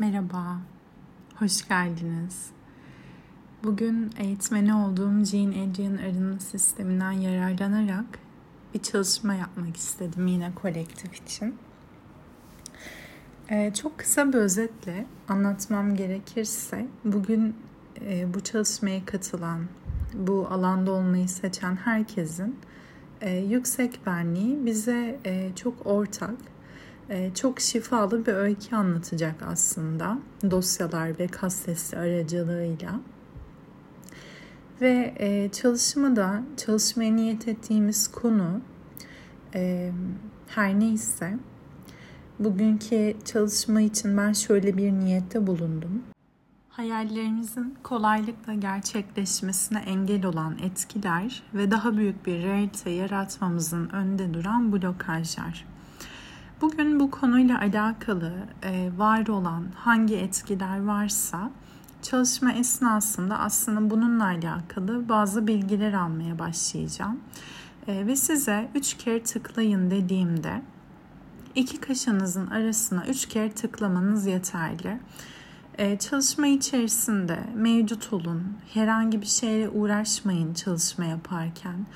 Merhaba, hoş geldiniz. Bugün eğitmeni olduğum Jean Adrian arınma sisteminden yararlanarak bir çalışma yapmak istedim yine kolektif için. Ee, çok kısa bir özetle anlatmam gerekirse bugün e, bu çalışmaya katılan, bu alanda olmayı seçen herkesin e, yüksek benliği bize e, çok ortak çok şifalı bir öykü anlatacak aslında dosyalar ve kas sesi aracılığıyla. Ve e, çalışmada çalışmaya niyet ettiğimiz konu e, her neyse bugünkü çalışma için ben şöyle bir niyette bulundum. Hayallerimizin kolaylıkla gerçekleşmesine engel olan etkiler ve daha büyük bir realite yaratmamızın önünde duran blokajlar. Bugün bu konuyla alakalı e, var olan hangi etkiler varsa çalışma esnasında aslında bununla alakalı bazı bilgiler almaya başlayacağım. E, ve size üç kere tıklayın dediğimde iki kaşınızın arasına üç kere tıklamanız yeterli. Ee, çalışma içerisinde mevcut olun. Herhangi bir şeyle uğraşmayın çalışma yaparken.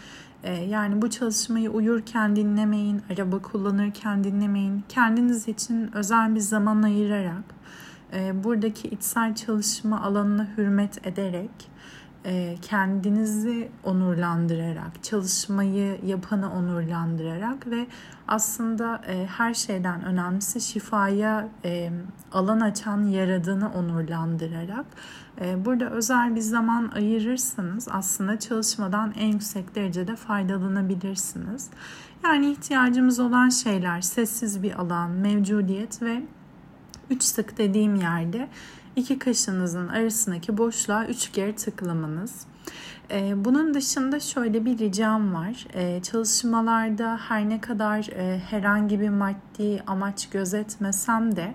Ee, yani bu çalışmayı uyurken dinlemeyin, araba kullanırken dinlemeyin. Kendiniz için özel bir zaman ayırarak, e, buradaki içsel çalışma alanına hürmet ederek, kendinizi onurlandırarak, çalışmayı yapanı onurlandırarak ve aslında e, her şeyden önemlisi şifaya alan açan yaradığını onurlandırarak burada özel bir zaman ayırırsanız aslında çalışmadan en yüksek derecede faydalanabilirsiniz. Yani ihtiyacımız olan şeyler sessiz bir alan, mevcudiyet ve üç sık dediğim yerde iki kaşınızın arasındaki boşluğa üç kere tıklamanız. Ee, bunun dışında şöyle bir ricam var. Ee, çalışmalarda her ne kadar e, herhangi bir maddi amaç gözetmesem de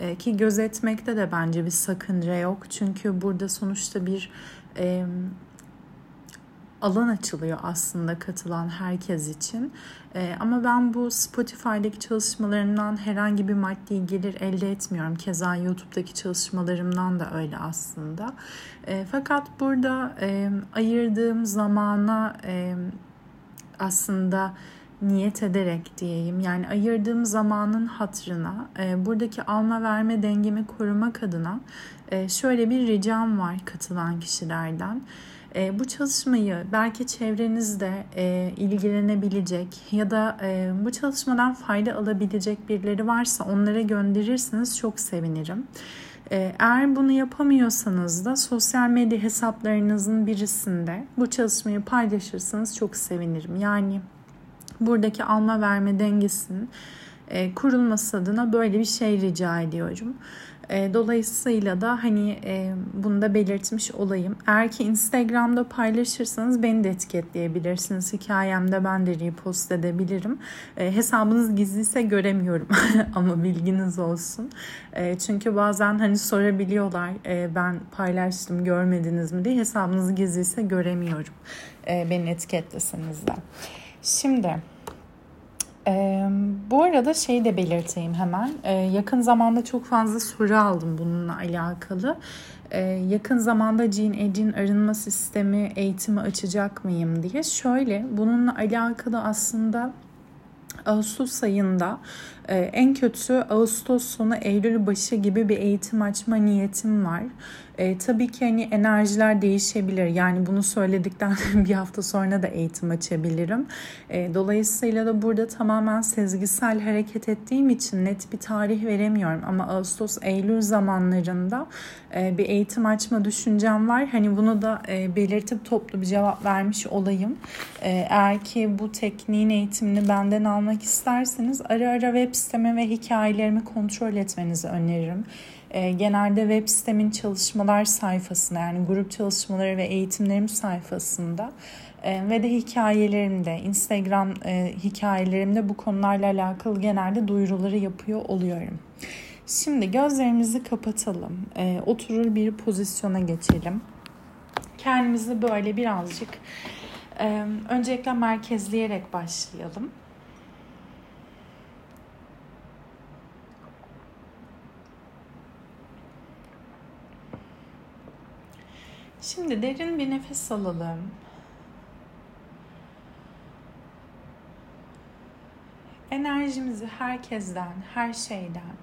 e, ki gözetmekte de bence bir sakınca yok. Çünkü burada sonuçta bir alan açılıyor aslında katılan herkes için. E, ama ben bu Spotify'daki çalışmalarımdan herhangi bir maddi gelir elde etmiyorum. Keza YouTube'daki çalışmalarımdan da öyle aslında. E, fakat burada e, ayırdığım zamana e, aslında niyet ederek diyeyim yani ayırdığım zamanın hatrına e, buradaki alma verme dengemi korumak adına e, şöyle bir ricam var katılan kişilerden. E, bu çalışmayı belki çevrenizde e, ilgilenebilecek ya da e, bu çalışmadan fayda alabilecek birileri varsa onlara gönderirseniz çok sevinirim. E, eğer bunu yapamıyorsanız da sosyal medya hesaplarınızın birisinde bu çalışmayı paylaşırsanız çok sevinirim. Yani buradaki alma verme dengesinin e, kurulması adına böyle bir şey rica ediyorum. E, dolayısıyla da hani e, bunu da belirtmiş olayım. Eğer ki Instagram'da paylaşırsanız beni de etiketleyebilirsiniz. Hikayemde ben de repost edebilirim. E, hesabınız gizliyse göremiyorum ama bilginiz olsun. E, çünkü bazen hani sorabiliyorlar e, ben paylaştım görmediniz mi diye hesabınız gizliyse göremiyorum. E, beni etiketleseniz de. Şimdi ee, bu arada şeyi de belirteyim hemen. Ee, yakın zamanda çok fazla soru aldım bununla alakalı. Ee, yakın zamanda Jean Edin arınma sistemi eğitimi açacak mıyım diye. Şöyle bununla alakalı aslında Ağustos ayında e, en kötü Ağustos sonu Eylül başı gibi bir eğitim açma niyetim var. E, tabii ki hani enerjiler değişebilir. Yani bunu söyledikten bir hafta sonra da eğitim açabilirim. E, dolayısıyla da burada tamamen sezgisel hareket ettiğim için net bir tarih veremiyorum. Ama Ağustos, Eylül zamanlarında e, bir eğitim açma düşüncem var. Hani bunu da e, belirtip toplu bir cevap vermiş olayım. E, eğer ki bu tekniğin eğitimini benden almak isterseniz ara ara web sitemi ve hikayelerimi kontrol etmenizi öneririm. E, genelde web sitemin çalışmalar sayfasında yani grup çalışmaları ve eğitimlerim sayfasında e, ve de hikayelerimde Instagram e, hikayelerimde bu konularla alakalı genelde duyuruları yapıyor oluyorum. Şimdi gözlerimizi kapatalım. E, oturur bir pozisyona geçelim. Kendimizi böyle birazcık e, öncelikle merkezleyerek başlayalım. Şimdi derin bir nefes alalım. Enerjimizi herkesten, her şeyden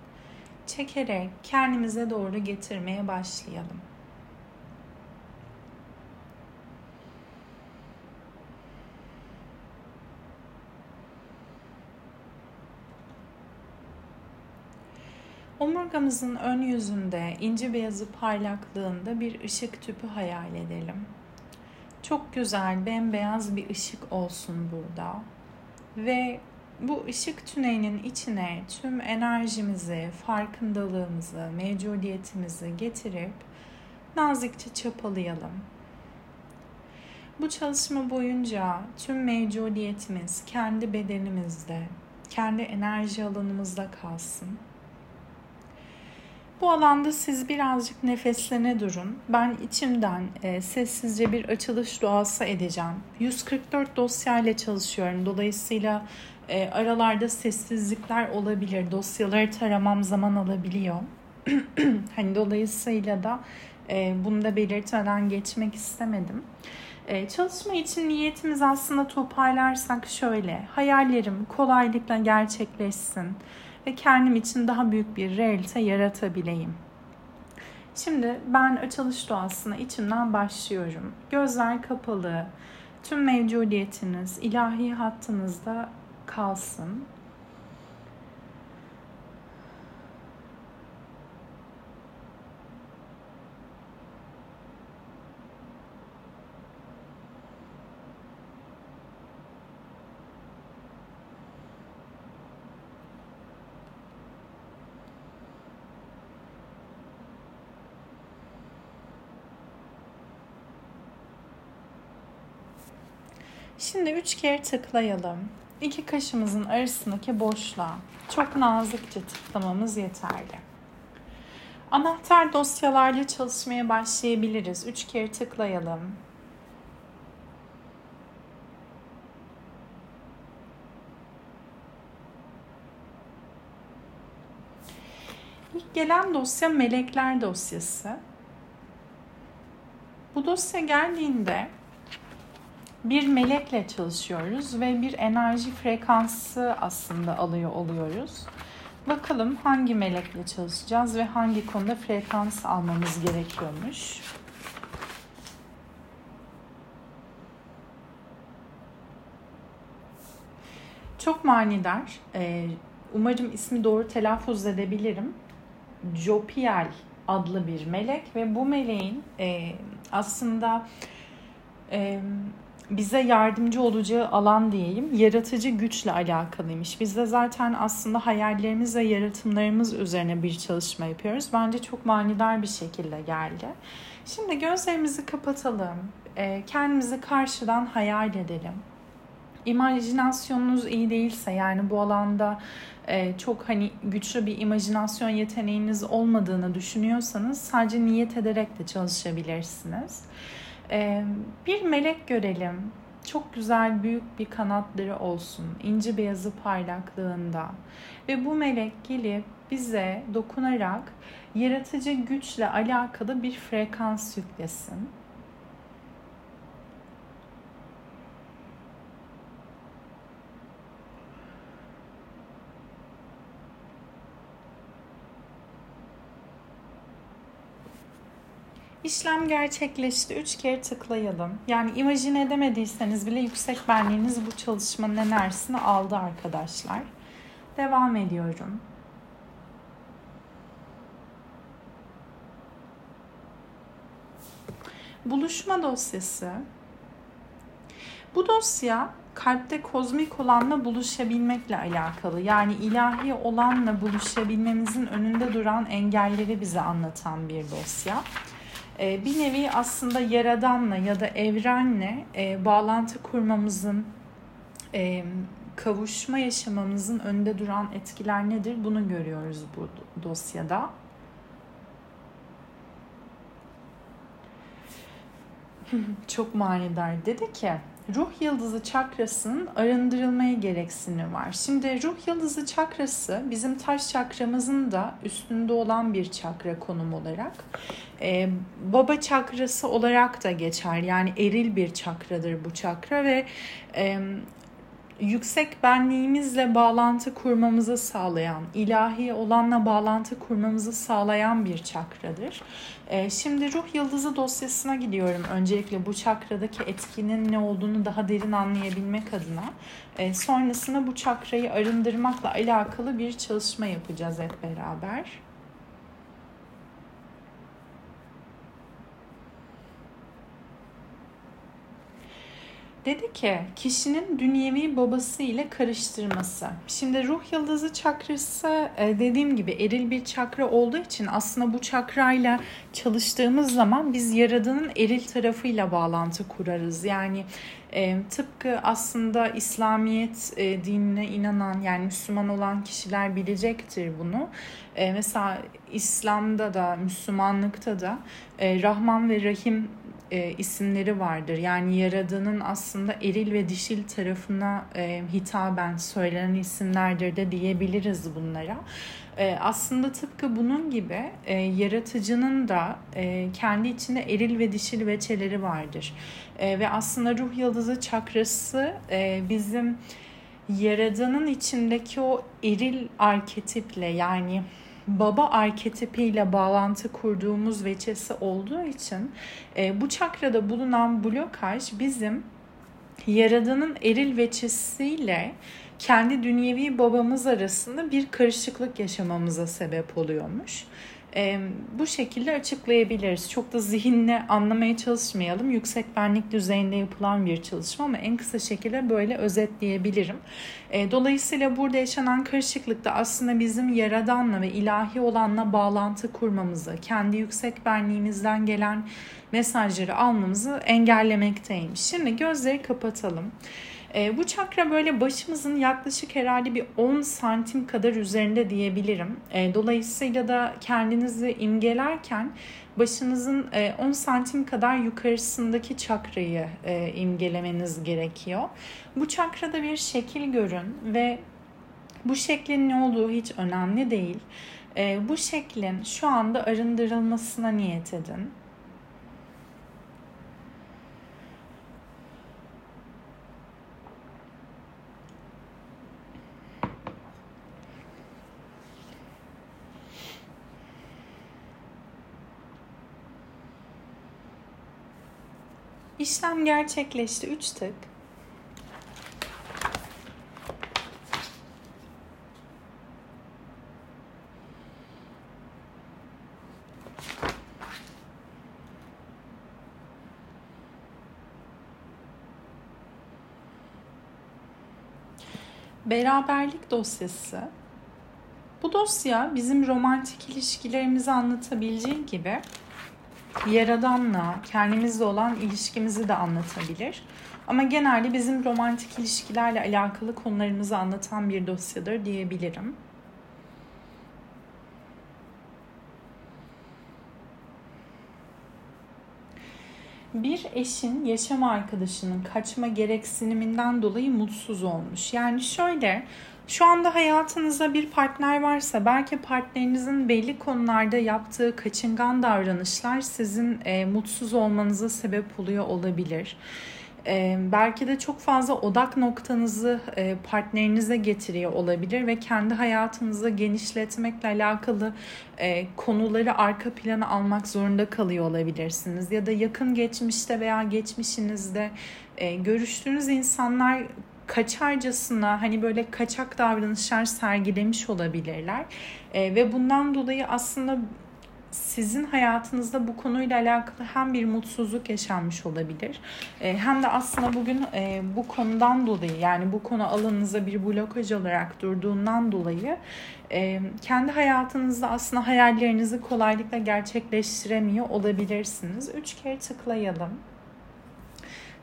çekerek kendimize doğru getirmeye başlayalım. Omurgamızın ön yüzünde ince beyazı parlaklığında bir ışık tüpü hayal edelim. Çok güzel bembeyaz bir ışık olsun burada. Ve bu ışık tünelinin içine tüm enerjimizi, farkındalığımızı, mevcudiyetimizi getirip nazikçe çapalayalım. Bu çalışma boyunca tüm mevcudiyetimiz kendi bedenimizde, kendi enerji alanımızda kalsın. Bu alanda siz birazcık nefeslerine durun. Ben içimden e, sessizce bir açılış duası edeceğim. 144 dosyayla çalışıyorum. Dolayısıyla e, aralarda sessizlikler olabilir. Dosyaları taramam zaman alabiliyor. hani dolayısıyla da e, bunu da belirtmeden geçmek istemedim. E, çalışma için niyetimiz aslında toparlarsak şöyle. Hayallerim kolaylıkla gerçekleşsin ve kendim için daha büyük bir realite yaratabileyim. Şimdi ben açılış duasına içimden başlıyorum. Gözler kapalı, tüm mevcudiyetiniz ilahi hattınızda kalsın. Şimdi üç kere tıklayalım. İki kaşımızın arasındaki boşluğa çok nazikçe tıklamamız yeterli. Anahtar dosyalarla çalışmaya başlayabiliriz. Üç kere tıklayalım. İlk gelen dosya melekler dosyası. Bu dosya geldiğinde bir melekle çalışıyoruz ve bir enerji frekansı aslında alıyor oluyoruz. Bakalım hangi melekle çalışacağız ve hangi konuda frekans almamız gerekiyormuş. Çok manidar. Ee, umarım ismi doğru telaffuz edebilirim. Jopiel adlı bir melek ve bu meleğin e, aslında e, bize yardımcı olacağı alan diyeyim yaratıcı güçle alakalıymış. Biz de zaten aslında hayallerimiz ve yaratımlarımız üzerine bir çalışma yapıyoruz. Bence çok manidar bir şekilde geldi. Şimdi gözlerimizi kapatalım. Ee, kendimizi karşıdan hayal edelim. İmajinasyonunuz iyi değilse yani bu alanda e, çok hani güçlü bir imajinasyon yeteneğiniz olmadığını düşünüyorsanız sadece niyet ederek de çalışabilirsiniz. Bir melek görelim. Çok güzel büyük bir kanatları olsun. ince beyazı parlaklığında. Ve bu melek gelip bize dokunarak yaratıcı güçle alakalı bir frekans yüklesin. İşlem gerçekleşti. Üç kere tıklayalım. Yani imajine edemediyseniz bile yüksek benliğiniz bu çalışmanın enerjisini aldı arkadaşlar. Devam ediyorum. Buluşma dosyası. Bu dosya kalpte kozmik olanla buluşabilmekle alakalı. Yani ilahi olanla buluşabilmemizin önünde duran engelleri bize anlatan bir dosya. Ee, bir nevi aslında yaradanla ya da evrenle e, bağlantı kurmamızın, e, kavuşma yaşamamızın önünde duran etkiler nedir? Bunu görüyoruz bu dosyada. Çok manidar. Dedi ki ruh yıldızı çakrasının arındırılmaya gereksinimi var. Şimdi ruh yıldızı çakrası bizim taş çakramızın da üstünde olan bir çakra konum olarak. Ee, baba çakrası olarak da geçer. Yani eril bir çakradır bu çakra ve e, yüksek benliğimizle bağlantı kurmamızı sağlayan, ilahi olanla bağlantı kurmamızı sağlayan bir çakradır. Ee, şimdi ruh yıldızı dosyasına gidiyorum. Öncelikle bu çakradaki etkinin ne olduğunu daha derin anlayabilmek adına. Ee, sonrasında bu çakrayı arındırmakla alakalı bir çalışma yapacağız hep beraber. Dedi ki kişinin dünyevi babası ile karıştırması. Şimdi ruh yıldızı çakrası e, dediğim gibi eril bir çakra olduğu için aslında bu çakrayla çalıştığımız zaman biz yaradanın eril tarafıyla bağlantı kurarız. Yani e, tıpkı aslında İslamiyet e, dinine inanan yani Müslüman olan kişiler bilecektir bunu. Mesela İslam'da da Müslümanlıkta da Rahman ve Rahim e, isimleri vardır. Yani Yaradan'ın aslında eril ve dişil tarafına e, hitaben söylenen isimlerdir de diyebiliriz bunlara. E, aslında tıpkı bunun gibi e, yaratıcının da e, kendi içinde eril ve dişil veçeleri vardır. E, ve aslında ruh yıldızı çakrası e, bizim Yaradan'ın içindeki o eril arketiple yani baba arketipiyle bağlantı kurduğumuz veçesi olduğu için e, bu çakrada bulunan blokaj bizim Yaradan'ın eril veçesiyle kendi dünyevi babamız arasında bir karışıklık yaşamamıza sebep oluyormuş e, bu şekilde açıklayabiliriz. Çok da zihinle anlamaya çalışmayalım. Yüksek benlik düzeyinde yapılan bir çalışma ama en kısa şekilde böyle özetleyebilirim. E, dolayısıyla burada yaşanan karışıklıkta aslında bizim yaradanla ve ilahi olanla bağlantı kurmamızı, kendi yüksek benliğimizden gelen mesajları almamızı engellemekteymiş. Şimdi gözleri kapatalım. E, bu çakra böyle başımızın yaklaşık herhalde bir 10 santim kadar üzerinde diyebilirim. E, dolayısıyla da kendinizi imgelerken başınızın e, 10 santim kadar yukarısındaki çakrayı e, imgelemeniz gerekiyor. Bu çakrada bir şekil görün ve bu şeklin ne olduğu hiç önemli değil. E, bu şeklin şu anda arındırılmasına niyet edin. İşlem gerçekleşti. Üç tık. Beraberlik dosyası. Bu dosya bizim romantik ilişkilerimizi anlatabileceği gibi Yaradan'la, kendimizle olan ilişkimizi de anlatabilir. Ama genelde bizim romantik ilişkilerle alakalı konularımızı anlatan bir dosyadır diyebilirim. bir eşin yaşam arkadaşının kaçma gereksiniminden dolayı mutsuz olmuş. Yani şöyle şu anda hayatınızda bir partner varsa belki partnerinizin belli konularda yaptığı kaçıngan davranışlar sizin e, mutsuz olmanıza sebep oluyor olabilir. E, belki de çok fazla odak noktanızı e, partnerinize getiriyor olabilir ve kendi hayatınızı genişletmekle alakalı e, konuları arka plana almak zorunda kalıyor olabilirsiniz. Ya da yakın geçmişte veya geçmişinizde e, görüştüğünüz insanlar kaçarcasına hani böyle kaçak davranışlar sergilemiş olabilirler. E, ve bundan dolayı aslında sizin hayatınızda bu konuyla alakalı hem bir mutsuzluk yaşanmış olabilir e, hem de aslında bugün e, bu konudan dolayı yani bu konu alanınıza bir blokaj olarak durduğundan dolayı e, kendi hayatınızda aslında hayallerinizi kolaylıkla gerçekleştiremiyor olabilirsiniz. Üç kere tıklayalım.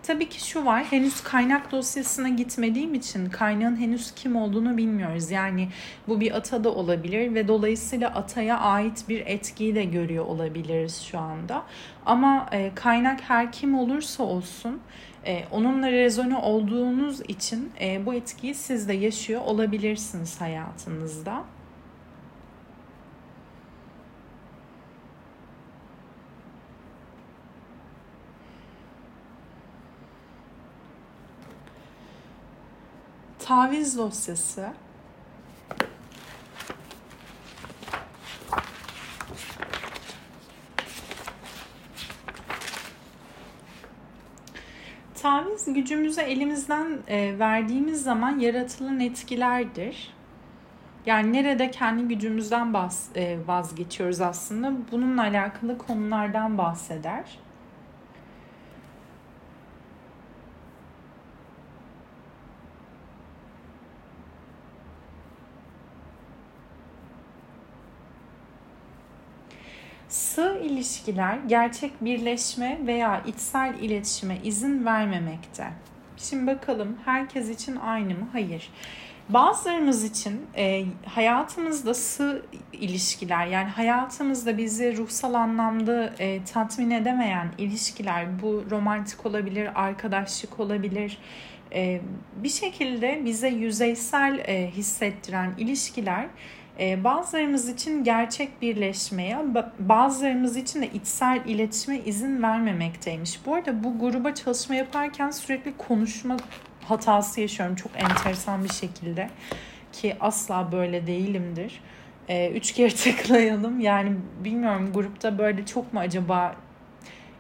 Tabii ki şu var henüz kaynak dosyasına gitmediğim için kaynağın henüz kim olduğunu bilmiyoruz. Yani bu bir ata da olabilir ve dolayısıyla ataya ait bir etkiyi de görüyor olabiliriz şu anda. Ama e, kaynak her kim olursa olsun e, onunla rezone olduğunuz için e, bu etkiyi siz de yaşıyor olabilirsiniz hayatınızda. Taviz dosyası Taviz gücümüzü elimizden e, verdiğimiz zaman yaratılan etkilerdir. Yani nerede kendi gücümüzden e, vazgeçiyoruz aslında bununla alakalı konulardan bahseder. Sığ ilişkiler gerçek birleşme veya içsel iletişime izin vermemekte. Şimdi bakalım herkes için aynı mı? Hayır. Bazılarımız için e, hayatımızda sığ ilişkiler yani hayatımızda bizi ruhsal anlamda e, tatmin edemeyen ilişkiler bu romantik olabilir, arkadaşlık olabilir, e, bir şekilde bize yüzeysel e, hissettiren ilişkiler bazılarımız için gerçek birleşmeye, bazılarımız için de içsel iletişime izin vermemekteymiş. Bu arada bu gruba çalışma yaparken sürekli konuşma hatası yaşıyorum çok enteresan bir şekilde ki asla böyle değilimdir. Ee, üç kere tıklayalım yani bilmiyorum grupta böyle çok mu acaba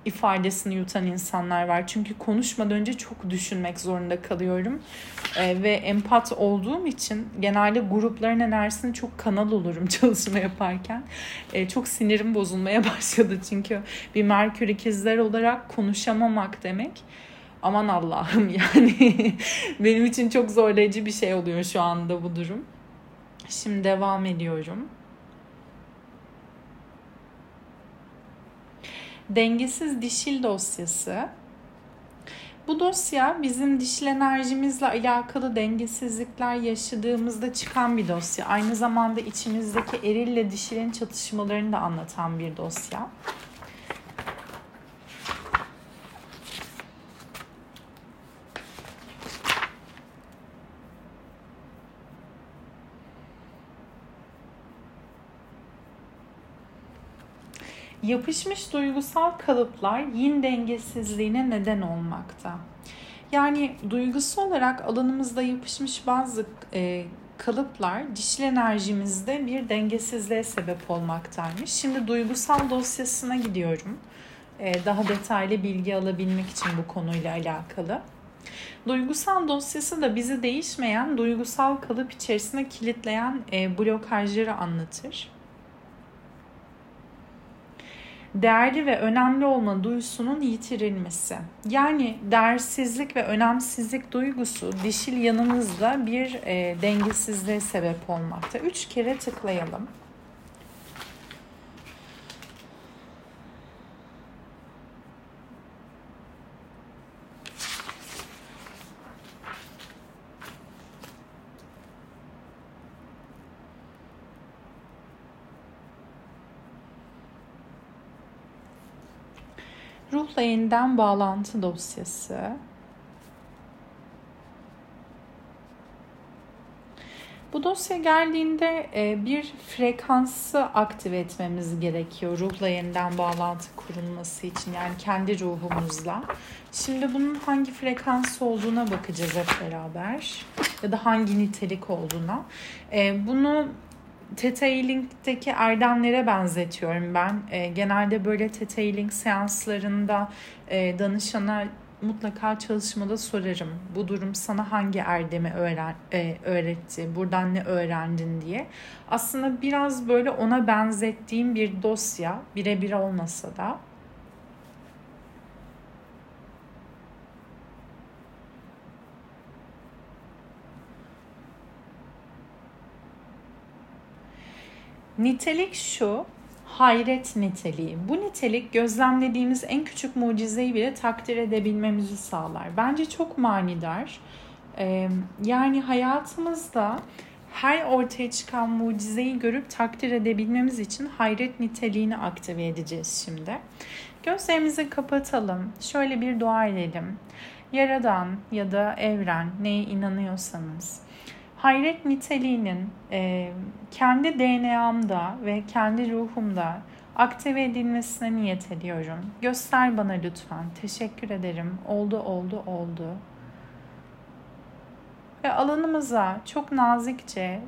ifadesini yutan insanlar var. Çünkü konuşmadan önce çok düşünmek zorunda kalıyorum. E, ve empat olduğum için genelde grupların enerjisini çok kanal olurum çalışma yaparken. E, çok sinirim bozulmaya başladı çünkü bir Merkür ikizler olarak konuşamamak demek aman Allah'ım yani benim için çok zorlayıcı bir şey oluyor şu anda bu durum. Şimdi devam ediyorum. Dengesiz dişil dosyası. Bu dosya bizim dişil enerjimizle alakalı dengesizlikler yaşadığımızda çıkan bir dosya. Aynı zamanda içimizdeki erille dişilin çatışmalarını da anlatan bir dosya. Yapışmış duygusal kalıplar yin dengesizliğine neden olmakta. Yani duygusu olarak alanımızda yapışmış bazı e, kalıplar dişil enerjimizde bir dengesizliğe sebep olmaktaymış. Şimdi duygusal dosyasına gidiyorum. E, daha detaylı bilgi alabilmek için bu konuyla alakalı. Duygusal dosyası da bizi değişmeyen duygusal kalıp içerisinde kilitleyen e, blokajları anlatır değerli ve önemli olma duyusunun yitirilmesi. Yani değersizlik ve önemsizlik duygusu dişil yanımızda bir e, dengesizliğe sebep olmakta. Üç kere tıklayalım. Ruhla yeniden bağlantı dosyası. Bu dosya geldiğinde e, bir frekansı aktive etmemiz gerekiyor ruhla yeniden bağlantı kurulması için yani kendi ruhumuzla. Şimdi bunun hangi frekans olduğuna bakacağız hep beraber ya da hangi nitelik olduğuna. E, bunu Tetailing'deki erdemlere benzetiyorum ben. E, genelde böyle Tetailing seanslarında e, danışana mutlaka çalışmada sorarım. Bu durum sana hangi erdemi öğren, e, öğretti, buradan ne öğrendin diye. Aslında biraz böyle ona benzettiğim bir dosya, birebir olmasa da. Nitelik şu, hayret niteliği. Bu nitelik gözlemlediğimiz en küçük mucizeyi bile takdir edebilmemizi sağlar. Bence çok manidar. Yani hayatımızda her ortaya çıkan mucizeyi görüp takdir edebilmemiz için hayret niteliğini aktive edeceğiz şimdi. Gözlerimizi kapatalım. Şöyle bir dua edelim. Yaradan ya da evren neye inanıyorsanız hayret niteliğinin e, kendi DNA'mda ve kendi ruhumda aktive edilmesine niyet ediyorum. Göster bana lütfen. Teşekkür ederim. Oldu, oldu, oldu. Ve alanımıza çok nazikçe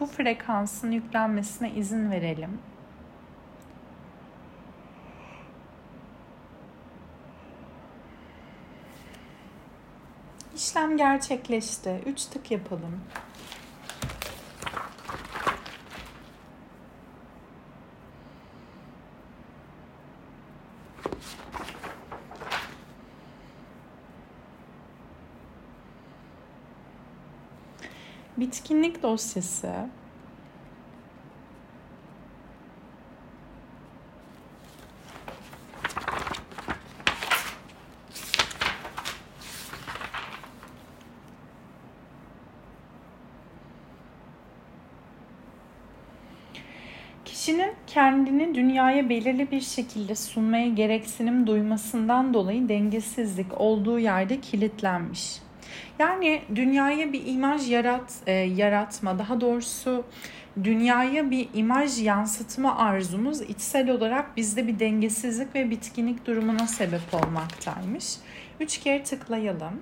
bu frekansın yüklenmesine izin verelim. İşlem gerçekleşti. Üç tık yapalım. Bitkinlik dosyası Kişinin kendini dünyaya belirli bir şekilde sunmaya gereksinim duymasından dolayı dengesizlik olduğu yerde kilitlenmiş. Yani dünyaya bir imaj yarat, e, yaratma, daha doğrusu dünyaya bir imaj yansıtma arzumuz içsel olarak bizde bir dengesizlik ve bitkinlik durumuna sebep olmaktaymış. Üç kere tıklayalım.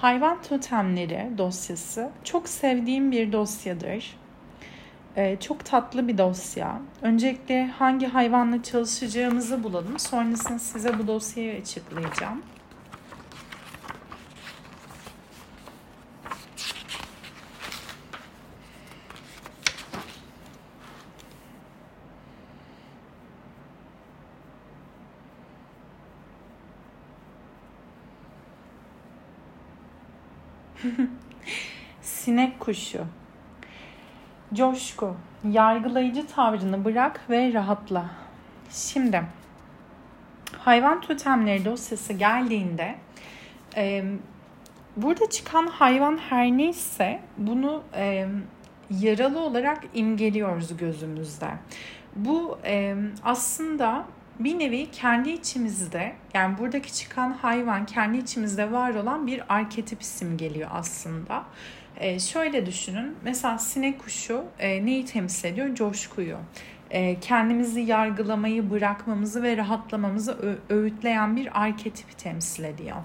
Hayvan totemleri dosyası çok sevdiğim bir dosyadır. Ee, çok tatlı bir dosya. Öncelikle hangi hayvanla çalışacağımızı bulalım. Sonrasında size bu dosyayı açıklayacağım. Sinek kuşu. Coşku. Yargılayıcı tavrını bırak ve rahatla. Şimdi hayvan totemleri dosyası geldiğinde e, burada çıkan hayvan her neyse bunu e, yaralı olarak imgeliyoruz gözümüzde. Bu e, aslında bir nevi kendi içimizde yani buradaki çıkan hayvan kendi içimizde var olan bir arketip isim geliyor aslında. Ee, şöyle düşünün mesela sinek kuşu e, neyi temsil ediyor? Coşkuyu. E, kendimizi yargılamayı bırakmamızı ve rahatlamamızı öğütleyen bir arketipi temsil ediyor.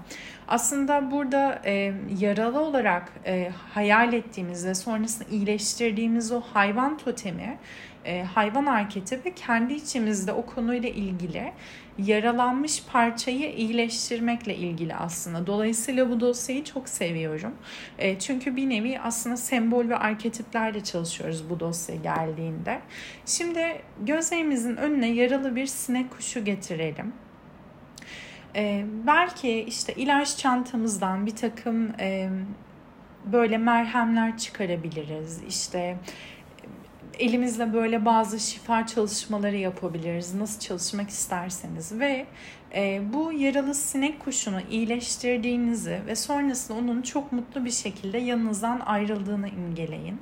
Aslında burada e, yaralı olarak e, hayal ettiğimiz ve sonrasında iyileştirdiğimiz o hayvan totemi e, hayvan arketipi kendi içimizde o konuyla ilgili yaralanmış parçayı iyileştirmekle ilgili aslında. Dolayısıyla bu dosyayı çok seviyorum. E, çünkü bir nevi aslında sembol ve arketiplerle çalışıyoruz bu dosya geldiğinde. Şimdi gözlerimizin önüne yaralı bir sinek kuşu getirelim. E, belki işte ilaç çantamızdan bir takım e, böyle merhemler çıkarabiliriz. İşte elimizle böyle bazı şifa çalışmaları yapabiliriz. Nasıl çalışmak isterseniz ve e, bu yaralı sinek kuşunu iyileştirdiğinizi ve sonrasında onun çok mutlu bir şekilde yanınızdan ayrıldığını imgeleyin.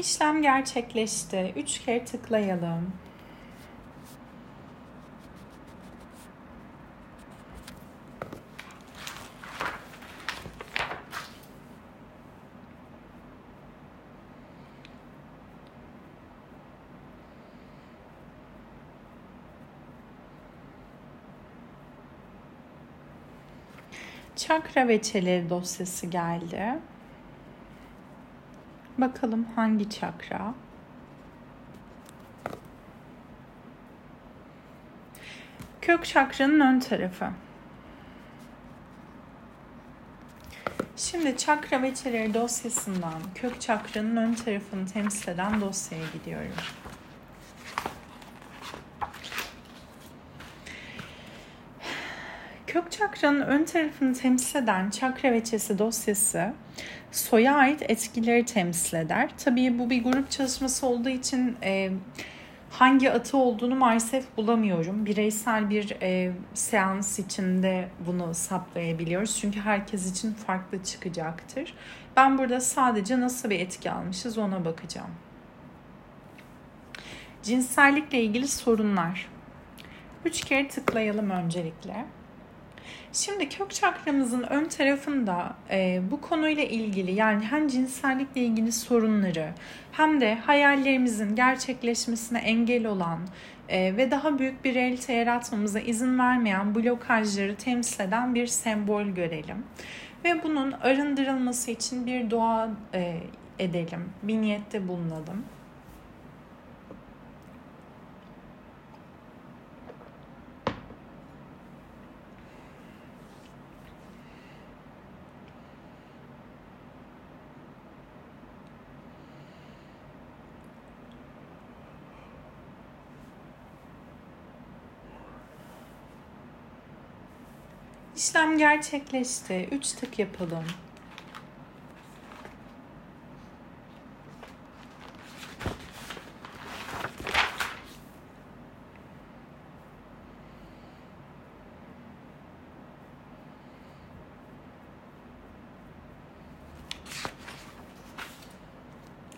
İşlem gerçekleşti. Üç kere tıklayalım. Çakra veçeleri dosyası geldi. Bakalım hangi çakra? Kök çakranın ön tarafı. Şimdi çakra veçeleri dosyasından kök çakranın ön tarafını temsil eden dosyaya gidiyorum. Kök çakranın ön tarafını temsil eden çakra veçesi dosyası soya ait etkileri temsil eder. Tabii bu bir grup çalışması olduğu için e, hangi atı olduğunu maalesef bulamıyorum. Bireysel bir e, seans içinde bunu saptayabiliyoruz. Çünkü herkes için farklı çıkacaktır. Ben burada sadece nasıl bir etki almışız ona bakacağım. Cinsellikle ilgili sorunlar. Üç kere tıklayalım öncelikle. Şimdi kök çakramızın ön tarafında e, bu konuyla ilgili yani hem cinsellikle ilgili sorunları hem de hayallerimizin gerçekleşmesine engel olan e, ve daha büyük bir realite yaratmamıza izin vermeyen blokajları temsil eden bir sembol görelim. Ve bunun arındırılması için bir dua e, edelim, bir niyette bulunalım. İşlem gerçekleşti. Üç tık yapalım.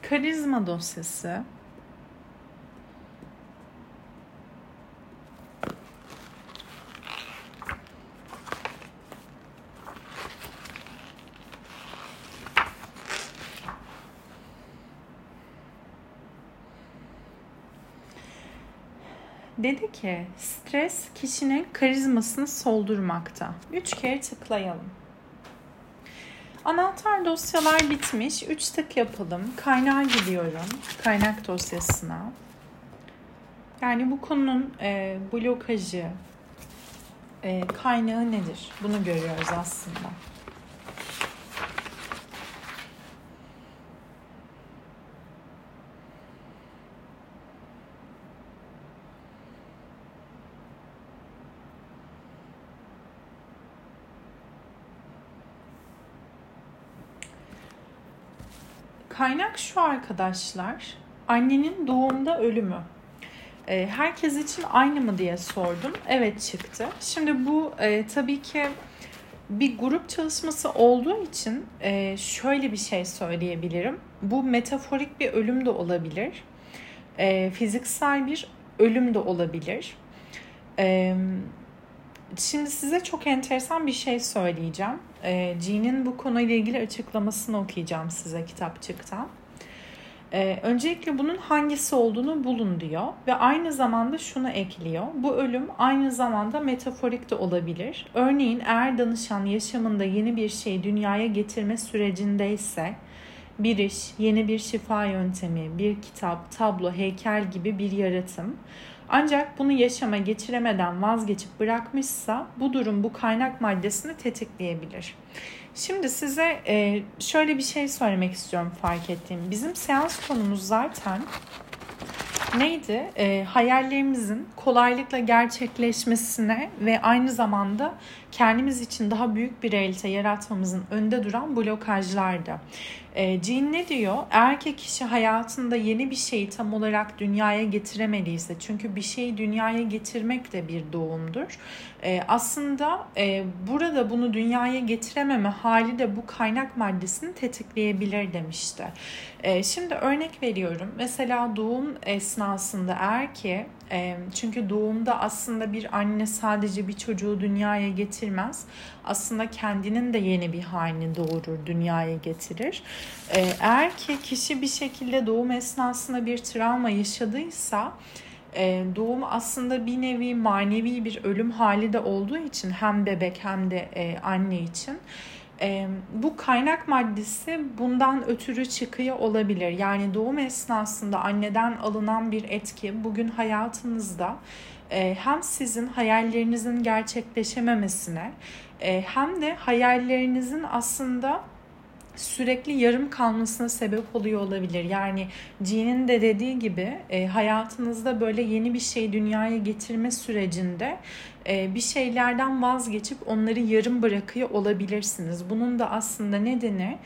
Karizma dosyası Dedi ki stres kişinin karizmasını soldurmakta. Üç kere tıklayalım. Anahtar dosyalar bitmiş. Üç tık yapalım. Kaynağa gidiyorum. Kaynak dosyasına. Yani bu konunun e, blokajı, e, kaynağı nedir? Bunu görüyoruz aslında. Kaynak şu arkadaşlar. Annenin doğumda ölümü. E, herkes için aynı mı diye sordum. Evet çıktı. Şimdi bu e, tabii ki bir grup çalışması olduğu için e, şöyle bir şey söyleyebilirim. Bu metaforik bir ölüm de olabilir. E, fiziksel bir ölüm de olabilir. E, şimdi size çok enteresan bir şey söyleyeceğim. E, Jean'in bu konuyla ilgili açıklamasını okuyacağım size kitapçıktan. E, öncelikle bunun hangisi olduğunu bulun diyor ve aynı zamanda şunu ekliyor. Bu ölüm aynı zamanda metaforik de olabilir. Örneğin eğer danışan yaşamında yeni bir şey dünyaya getirme sürecindeyse bir iş, yeni bir şifa yöntemi, bir kitap, tablo, heykel gibi bir yaratım ancak bunu yaşama geçiremeden vazgeçip bırakmışsa bu durum bu kaynak maddesini tetikleyebilir. Şimdi size e, şöyle bir şey söylemek istiyorum fark ettiğim. Bizim seans konumuz zaten neydi? E, hayallerimizin kolaylıkla gerçekleşmesine ve aynı zamanda kendimiz için daha büyük bir realite yaratmamızın önde duran blokajlardı. E, Jean ne diyor? Eğer ki kişi hayatında yeni bir şeyi tam olarak dünyaya getiremediyse, çünkü bir şeyi dünyaya getirmek de bir doğumdur. E, aslında e, burada bunu dünyaya getirememe hali de bu kaynak maddesini tetikleyebilir demişti. E, şimdi örnek veriyorum. Mesela doğum esnasında eğer ki çünkü doğumda aslında bir anne sadece bir çocuğu dünyaya getirmez. Aslında kendinin de yeni bir halini doğurur, dünyaya getirir. Eğer ki kişi bir şekilde doğum esnasında bir travma yaşadıysa doğum aslında bir nevi manevi bir ölüm hali de olduğu için hem bebek hem de anne için e, bu kaynak maddesi bundan ötürü çıkıyor olabilir. Yani doğum esnasında anneden alınan bir etki bugün hayatınızda e, hem sizin hayallerinizin gerçekleşememesine e, hem de hayallerinizin aslında sürekli yarım kalmasına sebep oluyor olabilir. Yani Jean'in de dediği gibi e, hayatınızda böyle yeni bir şey dünyaya getirme sürecinde e, bir şeylerden vazgeçip onları yarım bırakıyor olabilirsiniz. Bunun da aslında nedeni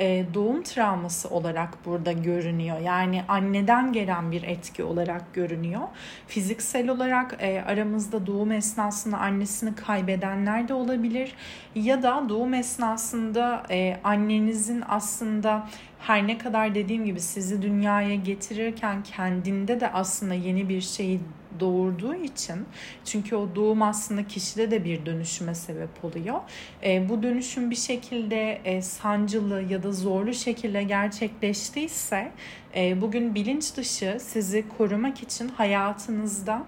e, doğum travması olarak burada görünüyor. Yani anneden gelen bir etki olarak görünüyor. Fiziksel olarak e, aramızda doğum esnasında annesini kaybedenler de olabilir. Ya da doğum esnasında e, annenizin aslında her ne kadar dediğim gibi sizi dünyaya getirirken kendinde de aslında yeni bir şeyi doğurduğu için çünkü o doğum aslında kişide de bir dönüşüme sebep oluyor. E, bu dönüşüm bir şekilde e, sancılı ya da zorlu şekilde gerçekleştiyse e, bugün bilinç dışı sizi korumak için hayatınızda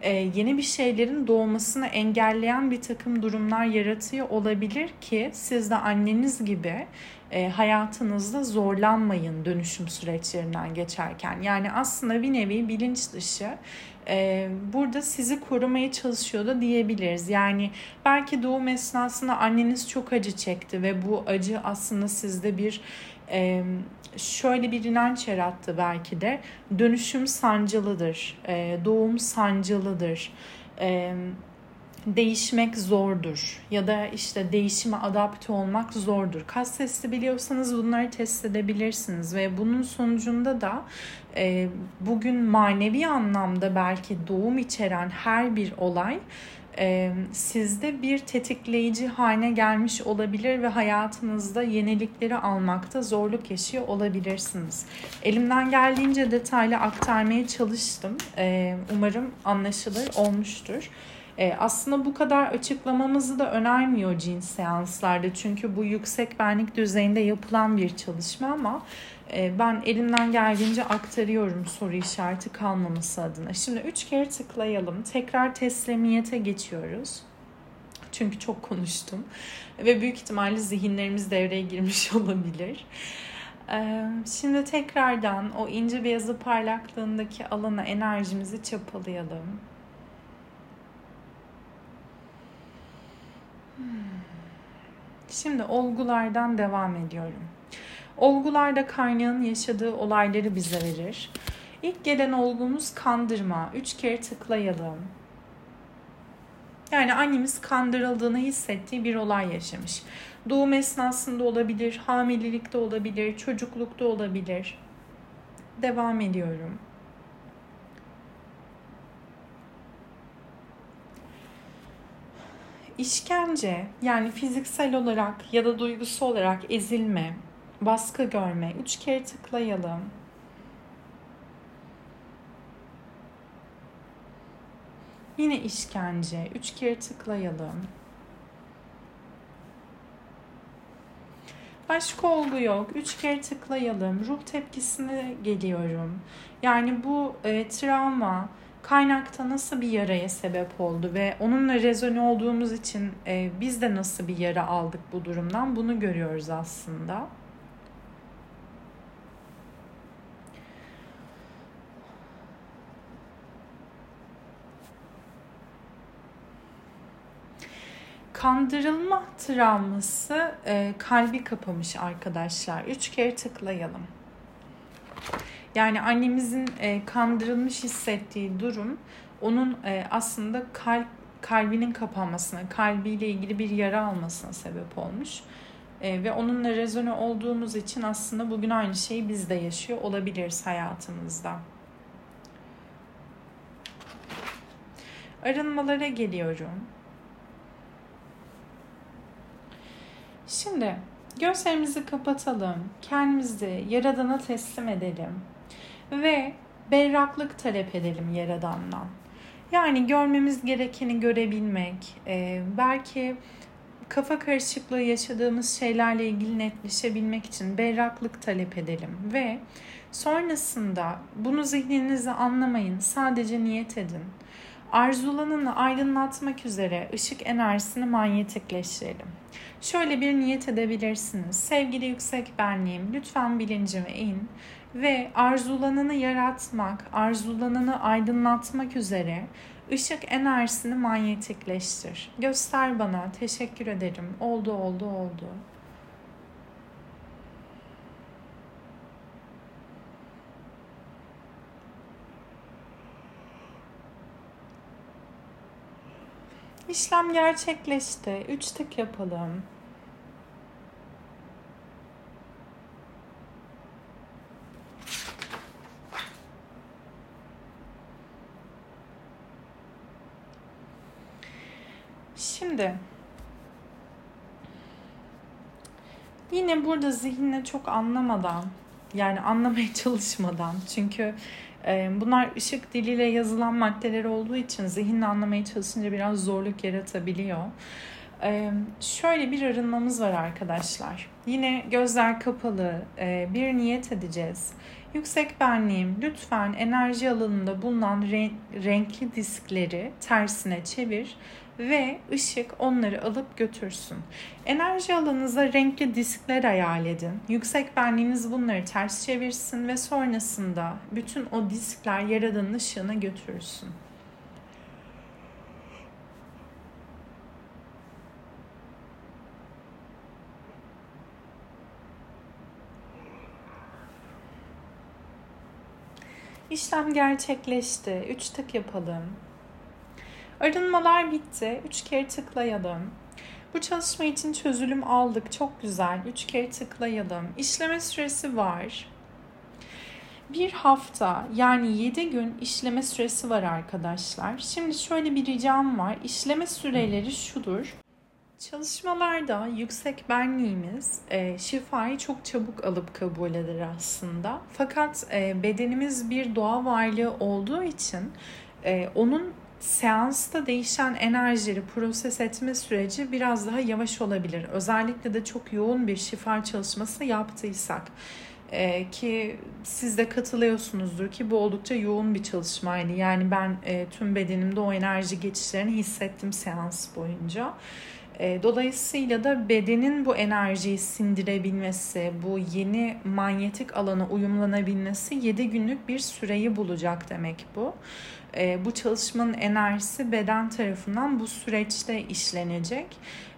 e, yeni bir şeylerin doğmasını engelleyen bir takım durumlar yaratıyor olabilir ki siz de anneniz gibi e, hayatınızda zorlanmayın dönüşüm süreçlerinden geçerken. Yani aslında bir nevi bilinç dışı e, burada sizi korumaya çalışıyor da diyebiliriz. Yani belki doğum esnasında anneniz çok acı çekti ve bu acı aslında sizde bir e, şöyle bir inanç yarattı belki de dönüşüm sancılıdır, e, doğum sancılıdır. E, değişmek zordur ya da işte değişime adapte olmak zordur. Kas testi biliyorsanız bunları test edebilirsiniz ve bunun sonucunda da e, bugün manevi anlamda belki doğum içeren her bir olay e, sizde bir tetikleyici haline gelmiş olabilir ve hayatınızda yenilikleri almakta zorluk yaşıyor olabilirsiniz. Elimden geldiğince detaylı aktarmaya çalıştım. E, umarım anlaşılır olmuştur. E, aslında bu kadar açıklamamızı da önermiyor cins seanslarda. Çünkü bu yüksek benlik düzeyinde yapılan bir çalışma ama e, ben elimden geldiğince aktarıyorum soru işareti kalmaması adına. Şimdi üç kere tıklayalım. Tekrar teslimiyete geçiyoruz. Çünkü çok konuştum ve büyük ihtimalle zihinlerimiz devreye girmiş olabilir. E, şimdi tekrardan o ince beyazı parlaklığındaki alana enerjimizi çapalayalım. Şimdi olgulardan devam ediyorum. Olgularda kaynağın yaşadığı olayları bize verir. İlk gelen olgumuz kandırma. Üç kere tıklayalım. Yani annemiz kandırıldığını hissettiği bir olay yaşamış. Doğum esnasında olabilir, hamilelikte olabilir, çocuklukta olabilir. Devam ediyorum. İşkence yani fiziksel olarak ya da duygusu olarak ezilme, baskı görme. Üç kere tıklayalım. Yine işkence. Üç kere tıklayalım. Başka olgu yok. Üç kere tıklayalım. Ruh tepkisine geliyorum. Yani bu e, travma, kaynakta nasıl bir yaraya sebep oldu ve onunla rezone olduğumuz için e, biz de nasıl bir yara aldık bu durumdan bunu görüyoruz aslında. Kandırılma travması e, kalbi kapamış arkadaşlar. Üç kere tıklayalım. Yani annemizin e, kandırılmış hissettiği durum onun e, aslında kalp kalbinin kapanmasına, kalbiyle ilgili bir yara almasına sebep olmuş. E, ve onunla rezone olduğumuz için aslında bugün aynı şeyi biz de yaşıyor olabiliriz hayatımızda. Arınmalara geliyorum. Şimdi gözlerimizi kapatalım. Kendimizi Yaradan'a teslim edelim ve berraklık talep edelim Yaradan'dan. Yani görmemiz gerekeni görebilmek, e, belki kafa karışıklığı yaşadığımız şeylerle ilgili netleşebilmek için berraklık talep edelim ve sonrasında bunu zihninizi anlamayın, sadece niyet edin. Arzulanını aydınlatmak üzere ışık enerjisini manyetikleştirelim. Şöyle bir niyet edebilirsiniz. Sevgili yüksek benliğim, lütfen bilincime in ve arzulanını yaratmak, arzulanını aydınlatmak üzere ışık enerjisini manyetikleştir. Göster bana. Teşekkür ederim. Oldu, oldu, oldu. İşlem gerçekleşti. Üç tık yapalım. Şimdi yine burada zihinle çok anlamadan yani anlamaya çalışmadan çünkü e, bunlar ışık diliyle yazılan maddeler olduğu için zihinle anlamaya çalışınca biraz zorluk yaratabiliyor. E, şöyle bir arınmamız var arkadaşlar. Yine gözler kapalı e, bir niyet edeceğiz. Yüksek benliğim lütfen enerji alanında bulunan renkli diskleri tersine çevir ve ışık onları alıp götürsün. Enerji alanınıza renkli diskler hayal edin. Yüksek benliğiniz bunları ters çevirsin ve sonrasında bütün o diskler yaradanın ışığına götürsün. İşlem gerçekleşti. Üç tık yapalım. Arınmalar bitti. Üç kere tıklayalım. Bu çalışma için çözülüm aldık. Çok güzel. Üç kere tıklayalım. İşleme süresi var. Bir hafta yani 7 gün işleme süresi var arkadaşlar. Şimdi şöyle bir ricam var. İşleme süreleri şudur. Çalışmalarda yüksek benliğimiz e, şifayı çok çabuk alıp kabul eder aslında. Fakat e, bedenimiz bir doğa varlığı olduğu için e, onun seansta değişen enerjileri proses etme süreci biraz daha yavaş olabilir. Özellikle de çok yoğun bir şifa çalışması yaptıysak. Ee, ki siz de katılıyorsunuzdur ki bu oldukça yoğun bir çalışmaydı. Yani ben e, tüm bedenimde o enerji geçişlerini hissettim seans boyunca. E, dolayısıyla da bedenin bu enerjiyi sindirebilmesi, bu yeni manyetik alana uyumlanabilmesi 7 günlük bir süreyi bulacak demek bu. E, bu çalışmanın enerjisi beden tarafından bu süreçte işlenecek.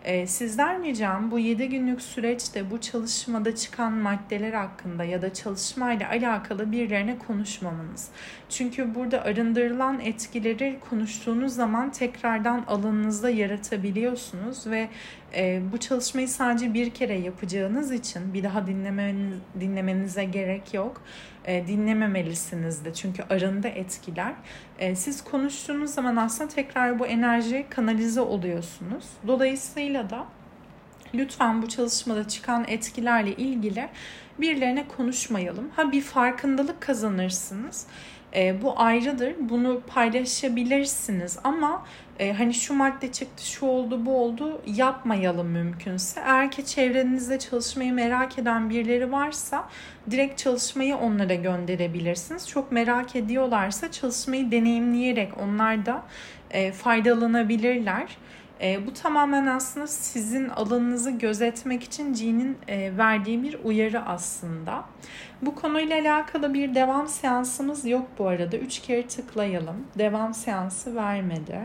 E, sizler ricam bu 7 günlük süreçte bu çalışmada çıkan maddeler hakkında ya da çalışmayla alakalı birilerine konuşmamanız. Çünkü burada arındırılan etkileri konuştuğunuz zaman tekrardan alanınızda yaratabiliyorsunuz ve e, bu çalışmayı sadece bir kere yapacağınız için bir daha dinlemeniz, dinlemenize gerek yok. E, dinlememelisiniz de çünkü arında etkiler. E, siz konuştuğunuz zaman aslında tekrar bu enerji kanalize oluyorsunuz. Dolayısıyla da lütfen bu çalışmada çıkan etkilerle ilgili birilerine konuşmayalım. Ha bir farkındalık kazanırsınız. E, bu ayrıdır. Bunu paylaşabilirsiniz ama e, hani şu madde çıktı, şu oldu, bu oldu yapmayalım mümkünse. Eğer ki çevrenizde çalışmayı merak eden birileri varsa direkt çalışmayı onlara gönderebilirsiniz. Çok merak ediyorlarsa çalışmayı deneyimleyerek onlar da e, faydalanabilirler. E, bu tamamen aslında sizin alanınızı gözetmek için G'nin e, verdiği bir uyarı aslında. Bu konuyla alakalı bir devam seansımız yok bu arada. Üç kere tıklayalım. Devam seansı vermedi.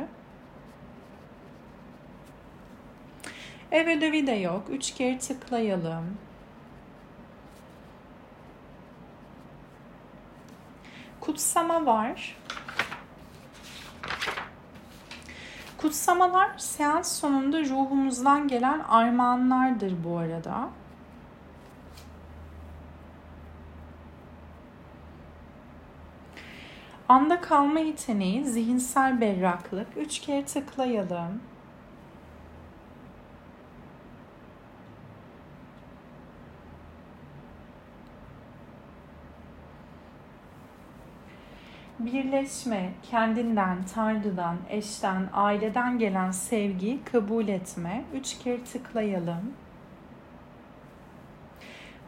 Ev ödevi de yok. Üç kere tıklayalım. Kutsama var. Kutsamalar seans sonunda ruhumuzdan gelen armağanlardır bu arada. Anda kalma yeteneği, zihinsel berraklık. Üç kere tıklayalım. Birleşme, kendinden, Tanrı'dan, eşten, aileden gelen sevgiyi kabul etme. Üç kere tıklayalım.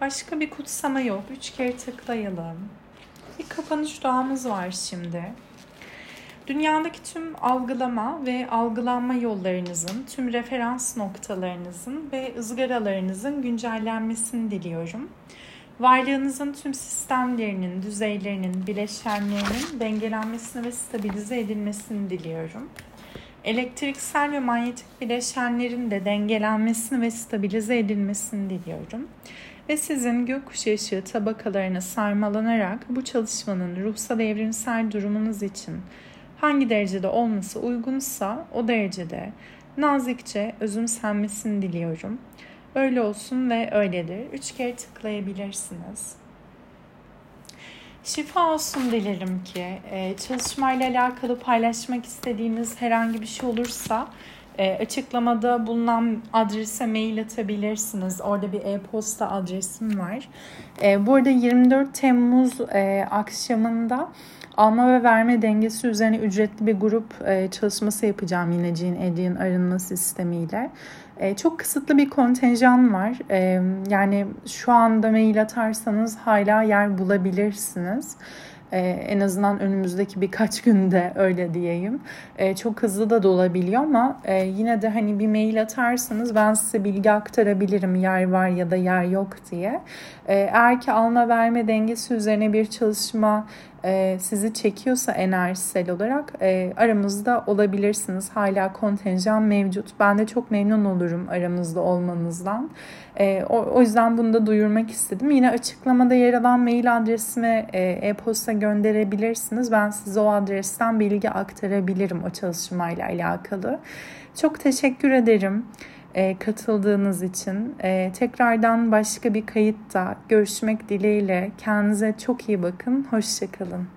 Başka bir kutsama yok. Üç kere tıklayalım. Bir kapanış duamız var şimdi. Dünyadaki tüm algılama ve algılanma yollarınızın, tüm referans noktalarınızın ve ızgaralarınızın güncellenmesini diliyorum. Varlığınızın tüm sistemlerinin, düzeylerinin, bileşenlerinin dengelenmesini ve stabilize edilmesini diliyorum. Elektriksel ve manyetik bileşenlerin de dengelenmesini ve stabilize edilmesini diliyorum. Ve sizin gökkuşağı ışığı tabakalarına sarmalanarak bu çalışmanın ruhsal evrimsel durumunuz için hangi derecede olması uygunsa o derecede nazikçe özümsenmesini diliyorum. Öyle olsun ve öyledir. Üç kere tıklayabilirsiniz. Şifa olsun dilerim ki e, çalışmayla alakalı paylaşmak istediğiniz herhangi bir şey olursa e, açıklamada bulunan adrese mail atabilirsiniz. Orada bir e-posta adresim var. E, bu arada 24 Temmuz akşamında alma ve verme dengesi üzerine ücretli bir grup çalışması yapacağım yine Jean Eddy'in arınma sistemiyle. E, çok kısıtlı bir kontenjan var. E, yani şu anda mail atarsanız hala yer bulabilirsiniz. Ee, en azından önümüzdeki birkaç günde öyle diyeyim. Ee, çok hızlı da dolabiliyor ama e, yine de hani bir mail atarsanız ben size bilgi aktarabilirim yer var ya da yer yok diye. Ee, eğer ki alma verme dengesi üzerine bir çalışma e, sizi çekiyorsa enerjisel olarak e, aramızda olabilirsiniz. Hala kontenjan mevcut. Ben de çok memnun olurum aramızda olmanızdan. E, o, o yüzden bunu da duyurmak istedim. Yine açıklamada yer alan mail adresime e, e-posta gönderebilirsiniz. Ben size o adresten bilgi aktarabilirim o çalışmayla alakalı. Çok teşekkür ederim e, katıldığınız için. E, tekrardan başka bir kayıtta görüşmek dileğiyle. Kendinize çok iyi bakın. Hoşçakalın.